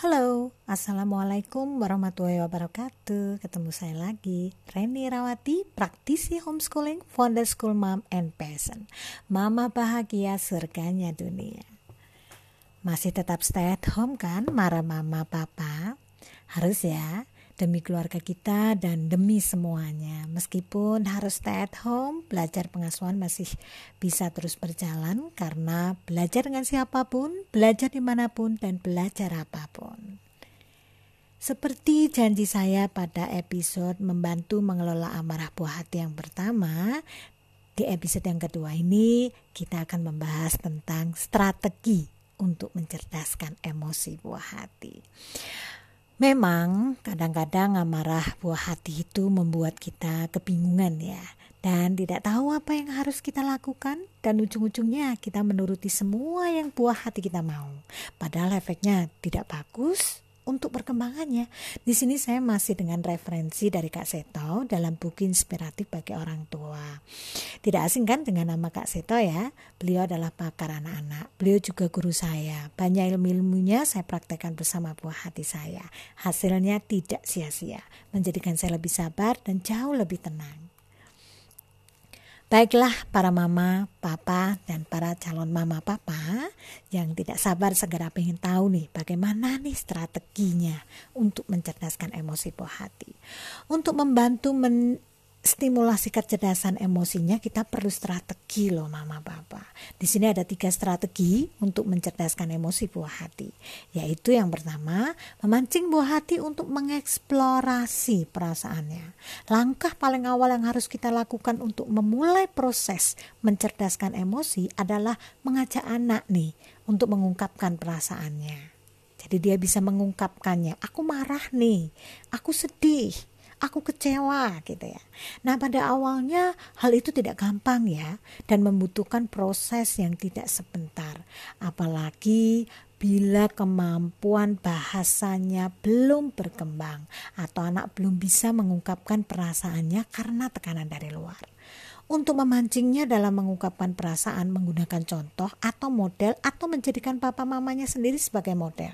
Halo, Assalamualaikum warahmatullahi wabarakatuh. Ketemu saya lagi, Reni Rawati, praktisi homeschooling, founder school mom and passion Mama bahagia surganya dunia. Masih tetap stay at home kan, marah mama papa? Harus ya, demi keluarga kita dan demi semuanya. Meskipun harus stay at home, belajar pengasuhan masih bisa terus berjalan karena belajar dengan siapa pun, belajar di mana pun, dan belajar apa pun. Seperti janji saya pada episode membantu mengelola amarah buah hati yang pertama, di episode yang kedua ini kita akan membahas tentang strategi untuk mencerdaskan emosi buah hati. Memang kadang-kadang amarah buah hati itu membuat kita kebingungan ya dan tidak tahu apa yang harus kita lakukan dan ujung-ujungnya kita menuruti semua yang buah hati kita mau. Padahal efeknya tidak bagus untuk perkembangannya. Di sini saya masih dengan referensi dari Kak Seto dalam buku inspiratif bagi orang tua. Tidak asing kan dengan nama Kak Seto ya? Beliau adalah pakar anak-anak. Beliau juga guru saya. Banyak ilmu-ilmunya saya praktekkan bersama buah hati saya. Hasilnya tidak sia-sia, menjadikan saya lebih sabar dan jauh lebih tenang. Baiklah para mama, papa, dan para calon mama papa yang tidak sabar segera pengen tahu nih bagaimana nih strateginya untuk mencerdaskan emosi buah hati. Untuk membantu men stimulasi kecerdasan emosinya kita perlu strategi loh mama papa. Di sini ada tiga strategi untuk mencerdaskan emosi buah hati. Yaitu yang pertama, memancing buah hati untuk mengeksplorasi perasaannya. Langkah paling awal yang harus kita lakukan untuk memulai proses mencerdaskan emosi adalah mengajak anak nih untuk mengungkapkan perasaannya. Jadi dia bisa mengungkapkannya, aku marah nih, aku sedih, aku kecewa gitu ya. Nah, pada awalnya hal itu tidak gampang ya dan membutuhkan proses yang tidak sebentar. Apalagi bila kemampuan bahasanya belum berkembang atau anak belum bisa mengungkapkan perasaannya karena tekanan dari luar. Untuk memancingnya dalam mengungkapkan perasaan menggunakan contoh atau model atau menjadikan papa mamanya sendiri sebagai model.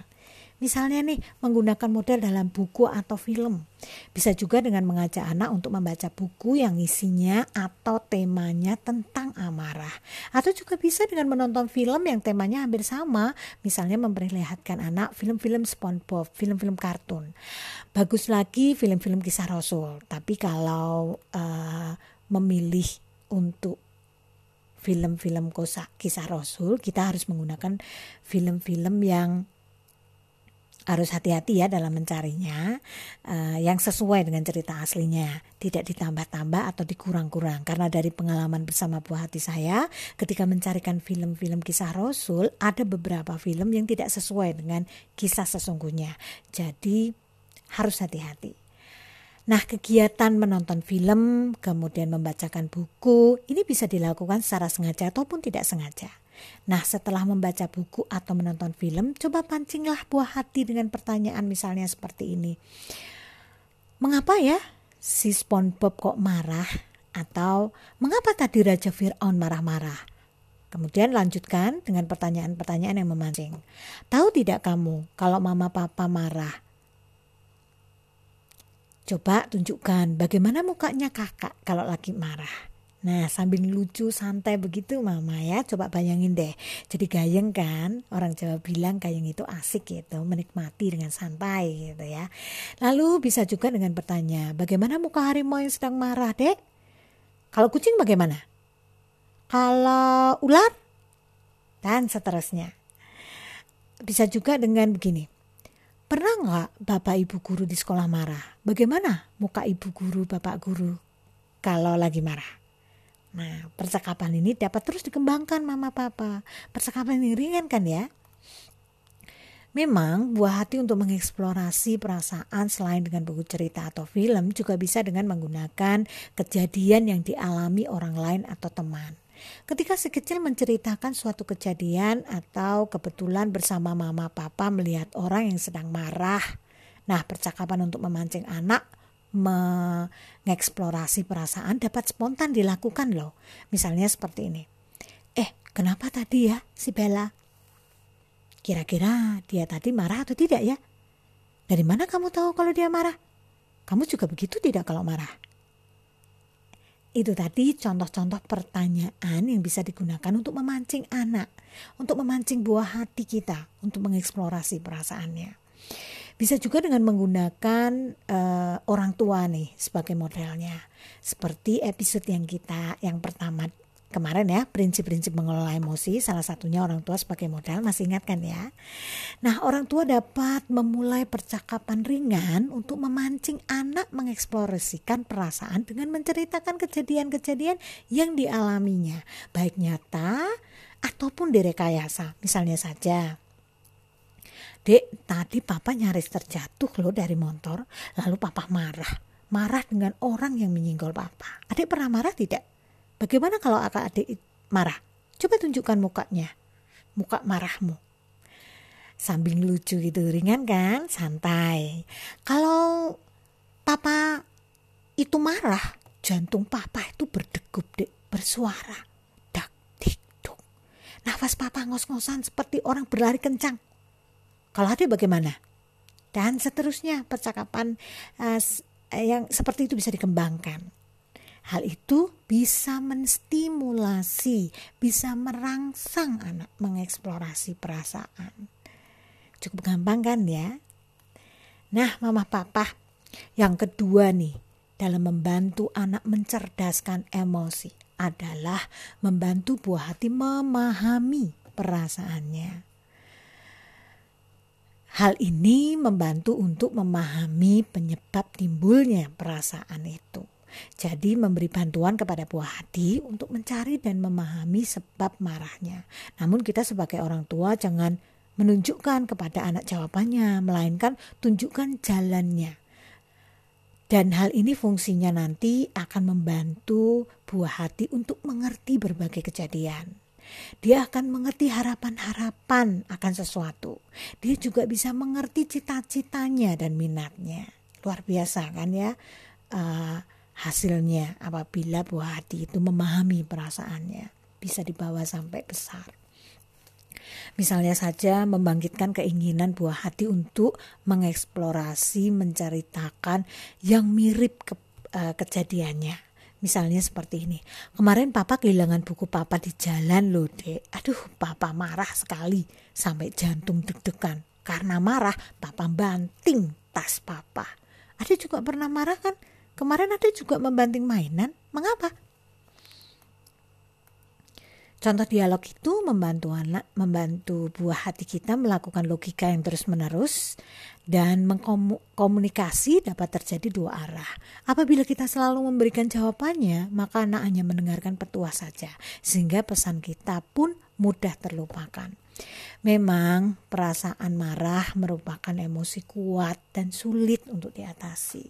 Misalnya nih menggunakan model dalam buku atau film. Bisa juga dengan mengajak anak untuk membaca buku yang isinya atau temanya tentang amarah. Atau juga bisa dengan menonton film yang temanya hampir sama. Misalnya memperlihatkan anak film-film SpongeBob, film-film kartun. Bagus lagi film-film kisah Rasul. Tapi kalau uh, memilih untuk film-film kisah Rasul, kita harus menggunakan film-film yang harus hati-hati ya dalam mencarinya uh, yang sesuai dengan cerita aslinya. Tidak ditambah-tambah atau dikurang-kurang. Karena dari pengalaman bersama buah hati saya ketika mencarikan film-film kisah Rasul ada beberapa film yang tidak sesuai dengan kisah sesungguhnya. Jadi harus hati-hati. Nah, kegiatan menonton film, kemudian membacakan buku, ini bisa dilakukan secara sengaja ataupun tidak sengaja. Nah, setelah membaca buku atau menonton film, coba pancinglah buah hati dengan pertanyaan misalnya seperti ini. Mengapa ya si SpongeBob kok marah? Atau mengapa tadi Raja Fir'aun marah-marah? Kemudian lanjutkan dengan pertanyaan-pertanyaan yang memancing. Tahu tidak kamu kalau mama papa marah? Coba tunjukkan bagaimana mukanya kakak kalau lagi marah. Nah sambil lucu santai begitu mama ya. Coba bayangin deh. Jadi gayeng kan? Orang Jawa bilang gayeng itu asik gitu menikmati dengan santai gitu ya. Lalu bisa juga dengan bertanya bagaimana muka harimau yang sedang marah dek? Kalau kucing bagaimana? Kalau ular? Dan seterusnya. Bisa juga dengan begini. Pernah nggak bapak ibu guru di sekolah marah? Bagaimana muka ibu guru, bapak guru kalau lagi marah? Nah, percakapan ini dapat terus dikembangkan mama papa. Percakapan ini ringan kan ya? Memang buah hati untuk mengeksplorasi perasaan selain dengan buku cerita atau film juga bisa dengan menggunakan kejadian yang dialami orang lain atau teman. Ketika si kecil menceritakan suatu kejadian atau kebetulan bersama mama papa melihat orang yang sedang marah. Nah, percakapan untuk memancing anak mengeksplorasi perasaan dapat spontan dilakukan loh. Misalnya seperti ini. Eh, kenapa tadi ya si Bella? Kira-kira dia tadi marah atau tidak ya? Dari mana kamu tahu kalau dia marah? Kamu juga begitu tidak kalau marah? Itu tadi contoh-contoh pertanyaan yang bisa digunakan untuk memancing anak, untuk memancing buah hati kita, untuk mengeksplorasi perasaannya. Bisa juga dengan menggunakan uh, orang tua nih sebagai modelnya. Seperti episode yang kita yang pertama kemarin ya prinsip-prinsip mengelola emosi salah satunya orang tua sebagai modal masih ingat kan ya? Nah orang tua dapat memulai percakapan ringan untuk memancing anak mengeksplorasikan perasaan dengan menceritakan kejadian-kejadian yang dialaminya. Baik nyata ataupun direkayasa. Misalnya saja Dek, tadi papa nyaris terjatuh loh dari motor, lalu papa marah. Marah dengan orang yang menyinggol papa. Adik pernah marah tidak? Bagaimana kalau kakak adik marah? Coba tunjukkan mukanya. Muka marahmu. Sambil lucu gitu, ringan kan? Santai. Kalau papa itu marah, jantung papa itu berdegup, dek, bersuara. Dak, dik, duk. Nafas papa ngos-ngosan seperti orang berlari kencang. Kalau adik bagaimana? Dan seterusnya percakapan uh, yang seperti itu bisa dikembangkan. Hal itu bisa menstimulasi, bisa merangsang anak mengeksplorasi perasaan. Cukup gampang kan ya? Nah, mama papa, yang kedua nih dalam membantu anak mencerdaskan emosi adalah membantu buah hati memahami perasaannya. Hal ini membantu untuk memahami penyebab timbulnya perasaan itu. Jadi memberi bantuan kepada buah hati untuk mencari dan memahami sebab marahnya. Namun kita sebagai orang tua jangan menunjukkan kepada anak jawabannya, melainkan tunjukkan jalannya. Dan hal ini fungsinya nanti akan membantu buah hati untuk mengerti berbagai kejadian. Dia akan mengerti harapan-harapan akan sesuatu. Dia juga bisa mengerti cita-citanya dan minatnya. Luar biasa kan ya uh, hasilnya apabila buah hati itu memahami perasaannya. Bisa dibawa sampai besar. Misalnya saja membangkitkan keinginan buah hati untuk mengeksplorasi, menceritakan yang mirip ke, uh, kejadiannya. Misalnya seperti ini. Kemarin papa kehilangan buku papa di jalan loh dek. Aduh papa marah sekali sampai jantung deg-degan. Karena marah papa banting tas papa. Ada juga pernah marah kan? Kemarin ada juga membanting mainan. Mengapa? Contoh dialog itu membantu anak, membantu buah hati kita melakukan logika yang terus-menerus dan mengkomunikasi dapat terjadi dua arah. Apabila kita selalu memberikan jawabannya, maka anak hanya mendengarkan petua saja, sehingga pesan kita pun mudah terlupakan. Memang perasaan marah merupakan emosi kuat dan sulit untuk diatasi.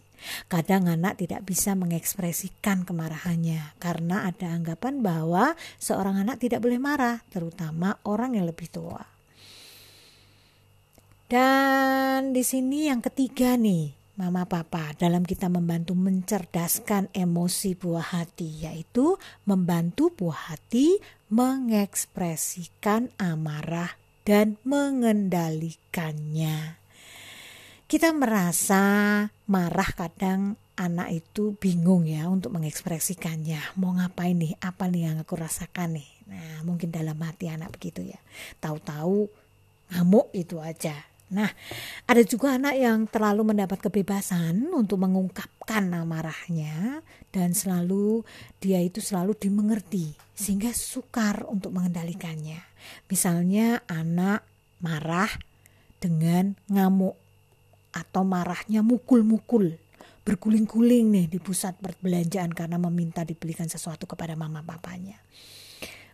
Kadang anak tidak bisa mengekspresikan kemarahannya karena ada anggapan bahwa seorang anak tidak boleh marah, terutama orang yang lebih tua. Dan di sini yang ketiga nih, Mama Papa dalam kita membantu mencerdaskan emosi buah hati yaitu membantu buah hati mengekspresikan amarah dan mengendalikannya kita merasa marah kadang anak itu bingung ya untuk mengekspresikannya. Mau ngapain nih? Apa nih yang aku rasakan nih? Nah, mungkin dalam hati anak begitu ya. Tahu-tahu ngamuk itu aja. Nah, ada juga anak yang terlalu mendapat kebebasan untuk mengungkapkan amarahnya dan selalu dia itu selalu dimengerti sehingga sukar untuk mengendalikannya. Misalnya anak marah dengan ngamuk atau marahnya mukul-mukul berguling-guling nih di pusat perbelanjaan karena meminta dibelikan sesuatu kepada mama papanya.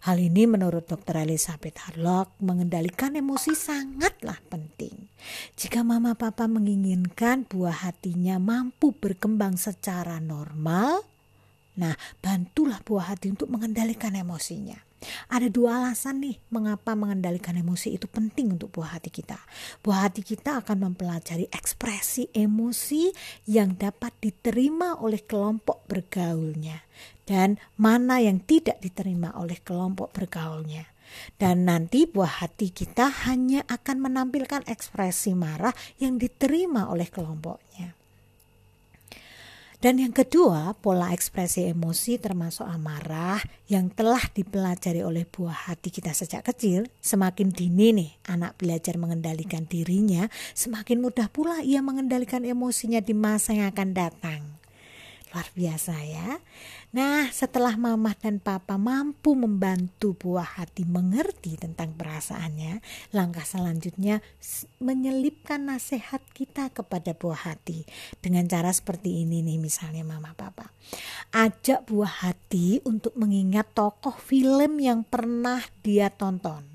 Hal ini menurut Dr. Elizabeth Harlock mengendalikan emosi sangatlah penting. Jika mama papa menginginkan buah hatinya mampu berkembang secara normal, nah bantulah buah hati untuk mengendalikan emosinya. Ada dua alasan nih mengapa mengendalikan emosi itu penting untuk buah hati kita. Buah hati kita akan mempelajari ekspresi emosi yang dapat diterima oleh kelompok bergaulnya dan mana yang tidak diterima oleh kelompok bergaulnya. Dan nanti buah hati kita hanya akan menampilkan ekspresi marah yang diterima oleh kelompoknya. Dan yang kedua, pola ekspresi emosi termasuk amarah yang telah dipelajari oleh buah hati kita sejak kecil. Semakin dini nih anak belajar mengendalikan dirinya, semakin mudah pula ia mengendalikan emosinya di masa yang akan datang. Luar biasa ya. Nah, setelah mama dan papa mampu membantu buah hati mengerti tentang perasaannya, langkah selanjutnya menyelipkan nasihat kita kepada buah hati. Dengan cara seperti ini nih misalnya mama papa. Ajak buah hati untuk mengingat tokoh film yang pernah dia tonton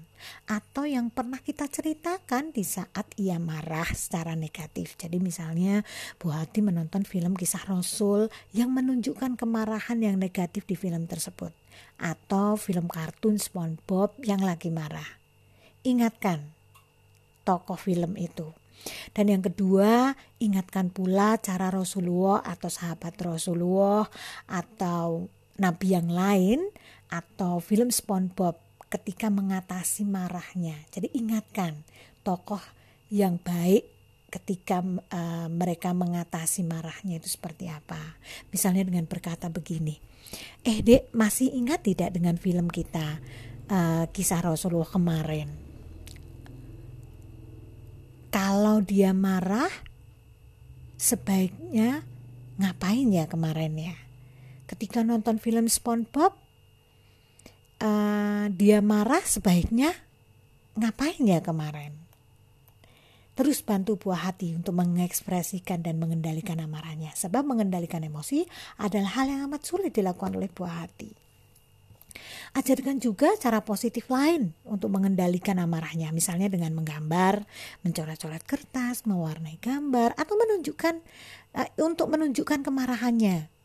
atau yang pernah kita ceritakan di saat ia marah secara negatif. Jadi misalnya Bu Hati menonton film kisah Rasul yang menunjukkan kemarahan yang negatif di film tersebut atau film kartun SpongeBob yang lagi marah. Ingatkan tokoh film itu. Dan yang kedua, ingatkan pula cara Rasulullah atau sahabat Rasulullah atau nabi yang lain atau film SpongeBob ketika mengatasi marahnya. Jadi ingatkan tokoh yang baik ketika uh, mereka mengatasi marahnya itu seperti apa. Misalnya dengan berkata begini, eh dek masih ingat tidak dengan film kita uh, kisah Rasulullah kemarin? Kalau dia marah, sebaiknya ngapain ya kemarin ya? Ketika nonton film SpongeBob, uh, dia marah sebaiknya ngapain ya kemarin? Terus bantu buah hati untuk mengekspresikan dan mengendalikan amarahnya. Sebab mengendalikan emosi adalah hal yang amat sulit dilakukan oleh buah hati. Ajarkan juga cara positif lain untuk mengendalikan amarahnya, misalnya dengan menggambar, mencoret-coret kertas, mewarnai gambar, atau menunjukkan uh, untuk menunjukkan kemarahannya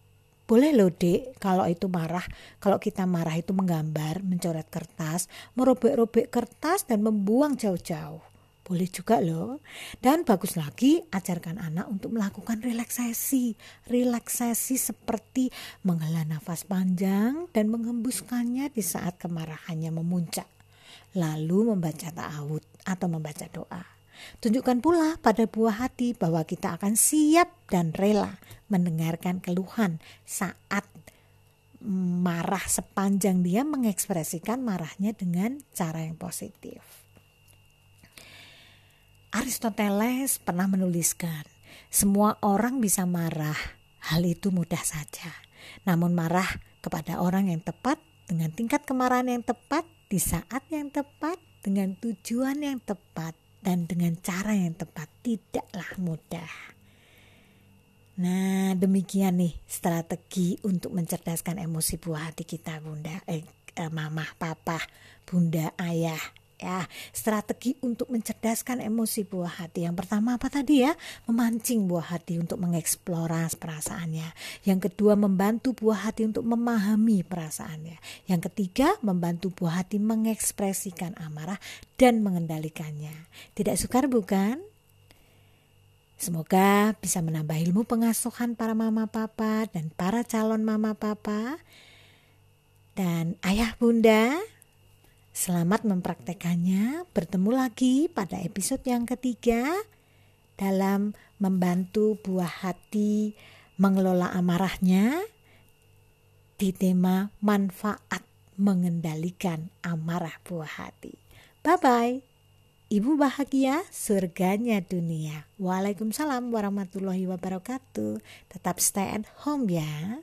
boleh loh dek kalau itu marah, kalau kita marah itu menggambar, mencoret kertas, merobek-robek kertas dan membuang jauh-jauh. Boleh juga loh. Dan bagus lagi ajarkan anak untuk melakukan relaksasi. Relaksasi seperti menghela nafas panjang dan mengembuskannya di saat kemarahannya memuncak. Lalu membaca ta'awud atau membaca doa. Tunjukkan pula pada buah hati bahwa kita akan siap dan rela mendengarkan keluhan saat marah sepanjang dia mengekspresikan marahnya dengan cara yang positif. Aristoteles pernah menuliskan, semua orang bisa marah, hal itu mudah saja. Namun marah kepada orang yang tepat dengan tingkat kemarahan yang tepat di saat yang tepat dengan tujuan yang tepat dan dengan cara yang tepat. Tidaklah mudah. Nah, demikian nih strategi untuk mencerdaskan emosi buah hati kita, Bunda, eh, eh mama, papa, bunda, ayah, ya strategi untuk mencerdaskan emosi buah hati. Yang pertama apa tadi ya? Memancing buah hati untuk mengeksplorasi perasaannya. Yang kedua membantu buah hati untuk memahami perasaannya. Yang ketiga membantu buah hati mengekspresikan amarah dan mengendalikannya. Tidak sukar bukan? Semoga bisa menambah ilmu pengasuhan para mama papa dan para calon mama papa. Dan ayah bunda Selamat mempraktekannya. Bertemu lagi pada episode yang ketiga dalam membantu buah hati mengelola amarahnya di tema manfaat mengendalikan amarah buah hati. Bye bye. Ibu bahagia, surganya dunia. Waalaikumsalam warahmatullahi wabarakatuh. Tetap stay at home ya.